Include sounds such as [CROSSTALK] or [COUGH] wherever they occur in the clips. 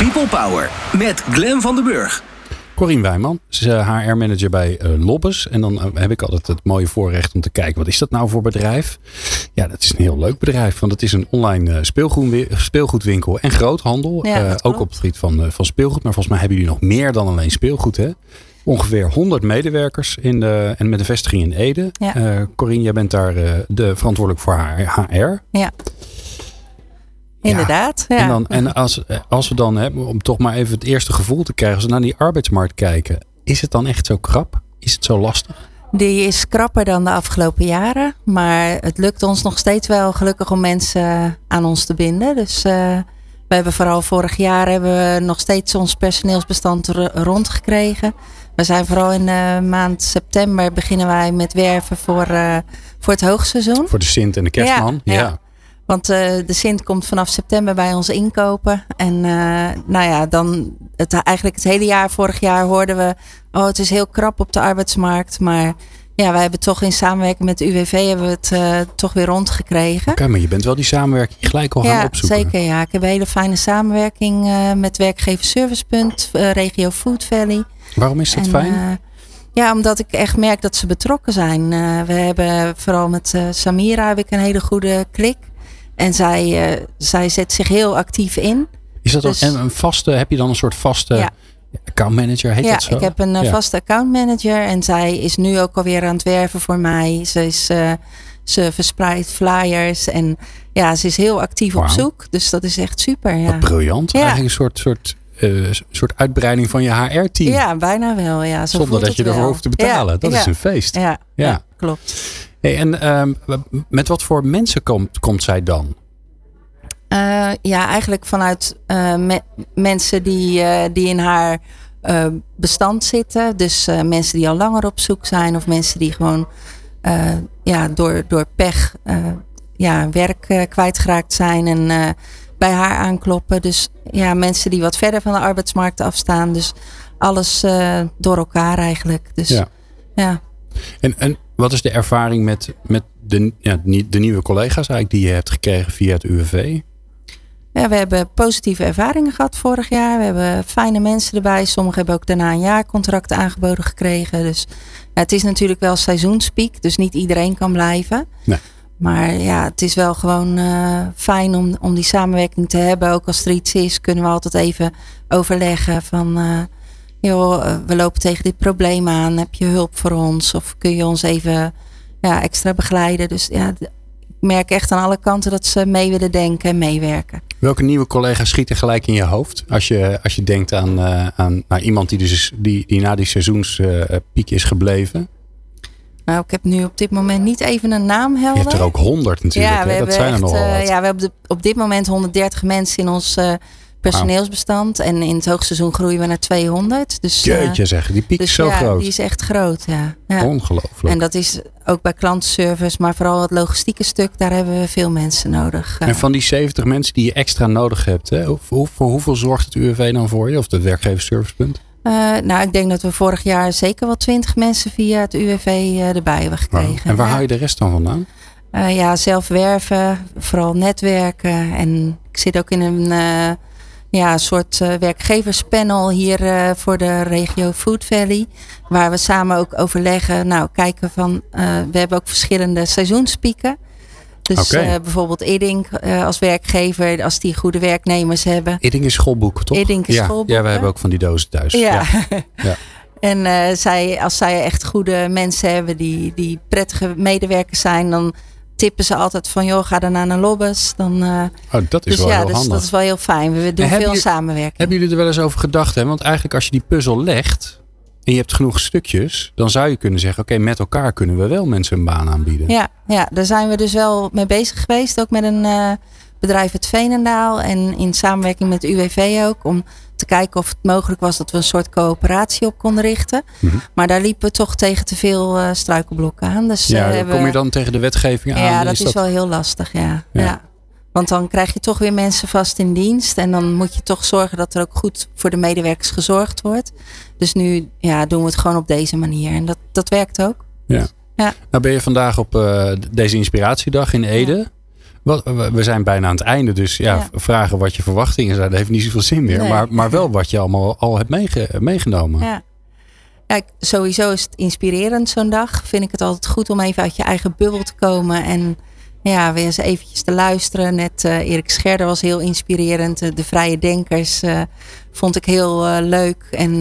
People Power met Glen van den Burg. Corien Wijman, ze is HR-manager bij uh, Lobbes. En dan eh, heb ik altijd het mooie voorrecht om te kijken, wat is dat nou voor bedrijf? Ja, dat is een heel leuk bedrijf, want het is een online speelgoedwinkel en groothandel. Ja, ook op het gebied van, van speelgoed. Maar volgens mij hebben jullie nog meer dan alleen speelgoed, hè? Ongeveer 100 medewerkers in de, en met een vestiging in Ede. Ja. Corien, jij bent daar de verantwoordelijk voor HR. Ja. Inderdaad. Ja. En, dan, en als, als we dan hebben, om toch maar even het eerste gevoel te krijgen, als we naar die arbeidsmarkt kijken, is het dan echt zo krap? Is het zo lastig? Die is krapper dan de afgelopen jaren. Maar het lukt ons nog steeds wel gelukkig om mensen aan ons te binden. Dus uh, we hebben vooral vorig jaar hebben we nog steeds ons personeelsbestand rondgekregen. We zijn vooral in de maand september beginnen wij met werven voor, uh, voor het hoogseizoen. Voor de Sint en de Kerstman. ja. ja. Want uh, de Sint komt vanaf september bij ons inkopen. En uh, nou ja, dan het, eigenlijk het hele jaar, vorig jaar hoorden we, oh het is heel krap op de arbeidsmarkt. Maar ja, wij hebben toch in samenwerking met de UWV hebben we het uh, toch weer rondgekregen. Oké, maar je bent wel die samenwerking gelijk al gaan opzoeken. Zeker, ja. Ik heb een hele fijne samenwerking met werkgever Servicepunt, regio Food Valley. Waarom is dat en, fijn? Ja, omdat ik echt merk dat ze betrokken zijn. we hebben vooral met Samira heb ik een hele goede klik. En zij, uh, zij zet zich heel actief in. Is dat dus, een, een vaste, heb je dan een soort vaste ja. accountmanager? Heet ja, dat zo? ik heb een uh, ja. vaste accountmanager en zij is nu ook alweer aan het werven voor mij. Ze, is, uh, ze verspreidt flyers en ja, ze is heel actief op zoek. Dus dat is echt super. Ja. Wat briljant. Ja. Eigenlijk een soort, soort, uh, soort uitbreiding van je HR-team. Ja, bijna wel. Ja, zo Zonder dat je ervoor hoeft te betalen. Ja, Dat ja. is een feest. Ja. ja, klopt. Hey, en um, met wat voor mensen komt, komt zij dan? Uh, ja, eigenlijk vanuit uh, me mensen die, uh, die in haar bestand zitten. Dus mensen die al langer op zoek zijn of mensen die gewoon ja, door, door pech ja, werk kwijtgeraakt zijn en bij haar aankloppen. Dus ja, mensen die wat verder van de arbeidsmarkt afstaan. Dus alles door elkaar eigenlijk. Dus Ja. ja. En, en wat is de ervaring met, met de, ja, de nieuwe collega's eigenlijk die je hebt gekregen via het UWV? Ja, we hebben positieve ervaringen gehad vorig jaar. We hebben fijne mensen erbij. Sommigen hebben ook daarna een jaarcontract aangeboden gekregen. Dus ja, het is natuurlijk wel seizoenspiek. Dus niet iedereen kan blijven. Nee. Maar ja, het is wel gewoon uh, fijn om, om die samenwerking te hebben. Ook als er iets is, kunnen we altijd even overleggen van... Uh, joh, uh, we lopen tegen dit probleem aan. Heb je hulp voor ons? Of kun je ons even ja, extra begeleiden? Dus ja, ik merk echt aan alle kanten dat ze mee willen denken en meewerken. Welke nieuwe collega's schieten gelijk in je hoofd? Als je, als je denkt aan, uh, aan nou, iemand die, dus, die, die na die seizoenspiek uh, is gebleven. Nou, ik heb nu op dit moment niet even een naam helder. Je hebt er ook honderd natuurlijk. Ja, we hè? dat zijn echt, er nogal uh. Ja, we hebben op dit moment 130 mensen in ons personeelsbestand. En in het hoogseizoen groeien we naar 200. Dus, Jeetje zeg, die piek dus is zo ja, groot. die is echt groot, ja. ja. Ongelooflijk. En dat is ook bij klantenservice, maar vooral het logistieke stuk, daar hebben we veel mensen nodig. En van die 70 mensen die je extra nodig hebt, hè, hoe, voor hoeveel zorgt het UWV dan voor je? Of het werkgeversservicepunt? Uh, nou, ik denk dat we vorig jaar zeker wel 20 mensen via het UWV uh, erbij hebben gekregen. Wow. En waar ja. haal je de rest dan vandaan? Uh, ja, zelf werven, vooral netwerken. En ik zit ook in een ja, soort uh, werkgeverspanel hier uh, voor de regio Food Valley. Waar we samen ook overleggen. Nou, kijken van. we hebben ook verschillende seizoenspieken. Dus okay. bijvoorbeeld Edding als werkgever, als die goede werknemers hebben. Edding is schoolboek, toch? Edding is ja. schoolboek. Ja, we hebben ook van die dozen thuis. Ja. ja. [LAUGHS] ja. En uh, zij, als zij echt goede mensen hebben die, die prettige medewerkers zijn, dan tippen ze altijd van joh, ga dan naar een lobbes. Dan, uh, oh, dat is dus wel ja, heel dus handig. dat is wel heel fijn. We doen veel je, samenwerking. Hebben jullie er wel eens over gedacht? Hè? Want eigenlijk als je die puzzel legt en je hebt genoeg stukjes, dan zou je kunnen zeggen, oké, okay, met elkaar kunnen we wel mensen een baan aanbieden. Ja, ja, daar zijn we dus wel mee bezig geweest. Ook met een uh, bedrijf uit Veenendaal en in samenwerking met UWV ook. Om te kijken of het mogelijk was dat we een soort coöperatie op konden richten. Mm-hmm. Maar daar liepen we toch tegen te veel uh, struikelblokken aan. Dus, ja, uh, kom je dan tegen de wetgeving aan? Ja, dat is, dat... wel heel lastig, ja. ja. ja. Want dan krijg je toch weer mensen vast in dienst. En dan moet je toch zorgen dat er ook goed voor de medewerkers gezorgd wordt. Dus nu ja, doen we het gewoon op deze manier. En dat, dat werkt ook. Ja. ja. Nou ben je vandaag op uh, deze inspiratiedag in Ede. We zijn bijna aan het einde, dus ja, Ja. vragen wat je verwachtingen zijn, dat heeft niet zoveel zin meer. Nee. Maar, maar wel wat je allemaal al hebt meege- meegenomen. Ja. Kijk, sowieso is het inspirerend zo'n dag. Vind ik het altijd goed om even uit je eigen bubbel te komen. En ja, weer eens eventjes te luisteren. Net eh, Erik Scherder was heel inspirerend. Eh, de Vrije Denkers eh, vond ik heel eh, leuk. En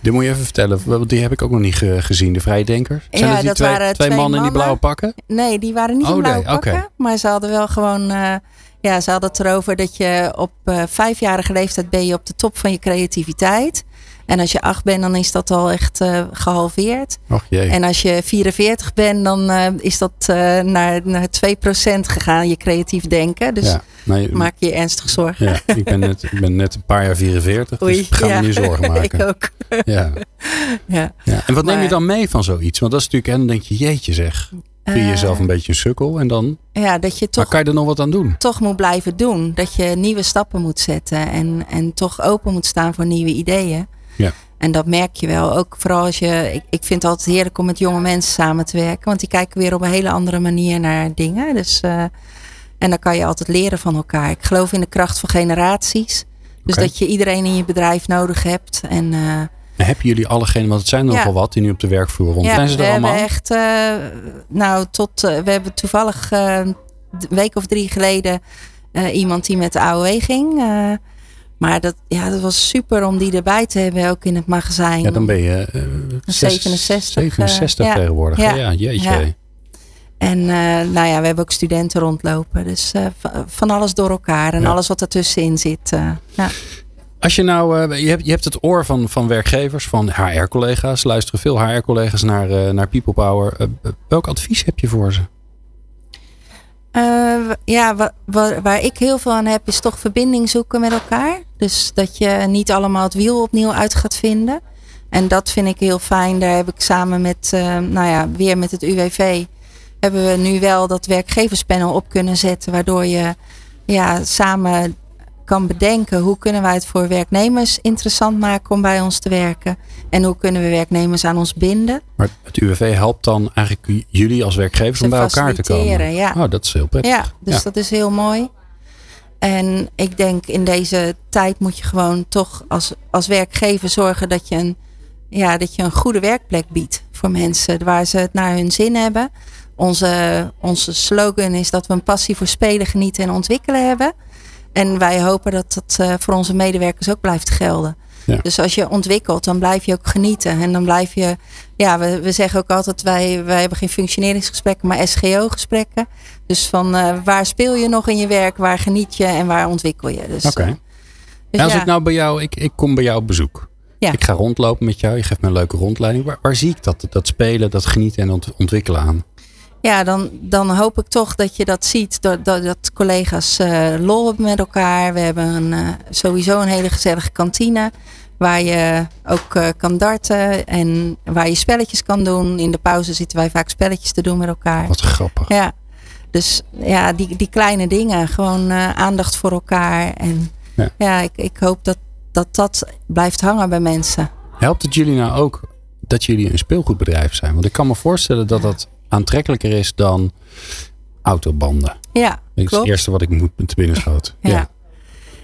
Dit moet je even vertellen, want die heb ik ook nog niet ge- gezien. De Vrije Denkers. Zijn Ja, dat die dat twee, waren twee mannen in die blauwe pakken? nee, die waren niet Oh, in blauwe nee, oké. pakken. Maar ze hadden wel gewoon... eh, ja, ze hadden het erover dat je op vijfjarige leeftijd ben je op de top van je creativiteit. En als je acht bent, dan is dat al echt eh, gehalveerd. Och jee. En als je 44 bent, dan eh, is dat eh, naar, naar 2% gegaan, je creatief denken. Dus ja, nee, maak je ernstig zorgen. ja, ik, ben net, ik ben net een paar jaar 44, dus ik ga ja. me niet zorgen [LAUGHS] maken. ik ook. Ja, [LAUGHS] Ja. ja. En wat neem je dan mee van zoiets? Want dat is natuurlijk, en dan denk je, jeetje zeg, vind je jezelf een beetje een sukkel en dan, Ja, dat je maar toch, kan je er nog wat aan doen? toch moet blijven doen. Dat je nieuwe stappen moet zetten. En, en toch open moet staan voor nieuwe ideeën. Ja. En dat merk je wel. Ook vooral als je. Ik, ik vind het altijd heerlijk om met jonge mensen samen te werken. Want die kijken weer op een hele andere manier naar dingen. Dus, eh, en dan kan je altijd leren van elkaar. Ik geloof in de kracht van generaties. Dus dat je iedereen in je bedrijf nodig hebt. En eh, Hebben jullie allegenen, want het zijn er Ja. nogal wat die nu op de werkvloer rond. ja, zijn ze we er allemaal? hebben echt. eh, nou, tot. we hebben toevallig een week of drie geleden. iemand die met de AOE ging. Eh, maar dat, ja, dat was super om die erbij te hebben, ook in het magazijn. Ja, dan ben je eh, zes- 67, 67 eh, tegenwoordig. Ja, Ja. jeetje. Ja. En eh, nou ja, we hebben ook studenten rondlopen. Dus eh, va- van alles door elkaar en Ja. alles wat ertussenin zit. eh, ja. Als je nou, eh, je, hebt, je hebt het oor van, van werkgevers, van HR-collega's. Luisteren veel HR-collega's naar, eh, naar People Power. Eh, eh, welk advies heb je voor ze? Eh, ja, wa- wa- waar ik heel veel aan heb, is toch verbinding zoeken met elkaar. Dus dat je niet allemaal het wiel opnieuw uit gaat vinden. En dat vind ik heel fijn. Daar heb ik samen met, eh, nou ja, weer met het UWV, hebben we nu wel dat werkgeverspanel op kunnen zetten. Waardoor je ja, samen kan bedenken hoe kunnen wij het voor werknemers interessant maken om bij ons te werken. En hoe kunnen we werknemers aan ons binden. Maar het UWV helpt dan eigenlijk jullie als werkgevers om bij elkaar te komen. ja. Oh, dat is heel prettig. Ja, dus Ja. dat is heel mooi. En ik denk in deze tijd moet je gewoon toch als, als werkgever zorgen dat je, een, ja, dat je een goede werkplek biedt voor mensen waar ze het naar hun zin hebben. Onze, onze slogan is dat we een passie voor spelen, genieten en ontwikkelen hebben. En wij hopen dat dat eh, voor onze medewerkers ook blijft gelden. Ja. Dus als je ontwikkelt, dan blijf je ook genieten. En dan blijf je, ja, we, we zeggen ook altijd, wij, wij hebben geen functioneringsgesprekken, maar SGO-gesprekken. Dus van eh, waar speel je nog in je werk, waar geniet je en waar ontwikkel je. Dus, Oké. eh, dus En als ja. ik nou bij jou, ik, ik kom bij jou op bezoek. Ja. Ik ga rondlopen met jou. Je geeft me een leuke rondleiding. Waar, waar zie ik dat, dat spelen, dat genieten en ont- ontwikkelen aan? Ja, dan, dan hoop ik toch dat je dat ziet. Dat, dat, dat collega's eh, lol hebben met elkaar. We hebben een, eh, sowieso een hele gezellige kantine. Waar je ook eh, kan darten. En waar je spelletjes kan doen. In de pauze zitten wij vaak spelletjes te doen met elkaar. Wat grappig. Ja, dus ja, die, die kleine dingen. Gewoon aandacht voor elkaar. En Ja. ja, ik, ik hoop dat, dat dat blijft hangen bij mensen. Helpt het jullie nou ook dat jullie een speelgoedbedrijf zijn? Want ik kan me voorstellen dat dat aantrekkelijker is dan autobanden. Ja, Dat is klopt. het eerste wat ik moet te binnen schoot. [LAUGHS] Ja.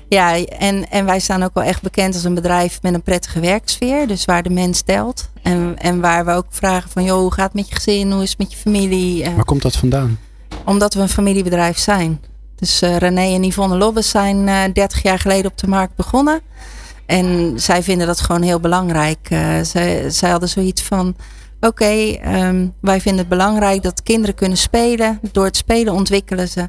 Ja, en, en wij staan ook wel echt bekend als een bedrijf met een prettige werksfeer. Dus waar de mens telt. En, en waar we ook vragen van, joh, hoe gaat het met je gezin? Hoe is het met je familie? Waar komt dat vandaan? omdat we een familiebedrijf zijn. Dus eh, René en Yvonne Lobbes zijn eh 30 jaar geleden op de markt begonnen. En zij vinden dat gewoon heel belangrijk. Eh, zij, zij hadden zoiets van: oké, ehm, wij vinden het belangrijk dat kinderen kunnen spelen. Door het spelen ontwikkelen ze.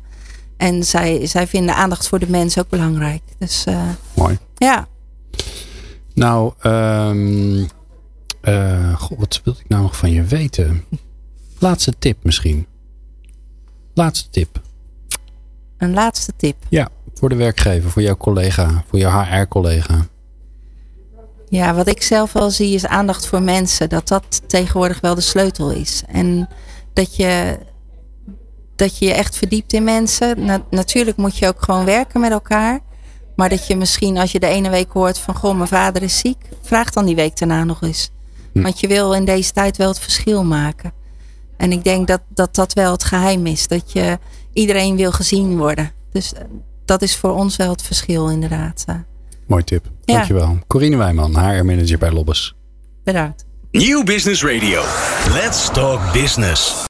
En zij, zij vinden aandacht voor de mens ook belangrijk. Dus eh, Mooi. ja, Nou, ehm eh, wat wil ik nou nog van je weten? Laatste tip misschien. Laatste tip. een laatste tip. Ja, voor de werkgever, voor jouw collega, voor jouw HR-collega. Ja, wat ik zelf wel zie is aandacht voor mensen. Dat dat tegenwoordig wel de sleutel is. En dat je dat je je echt verdiept in mensen. Na- natuurlijk moet je ook gewoon werken met elkaar. Maar dat je misschien als je de ene week hoort van goh, mijn vader is ziek. Vraag dan die week daarna nog eens. Hm. Want je wil in deze tijd wel het verschil maken. En ik denk dat dat, dat wel het geheim is. Dat je iedereen wil gezien worden. Dus eh, dat is voor ons wel het verschil inderdaad. Mooi tip. Ja. Dankjewel. Corine Wijman, HR-manager bij Lobbes. bedankt. Nieuw Business Radio. Let's talk business.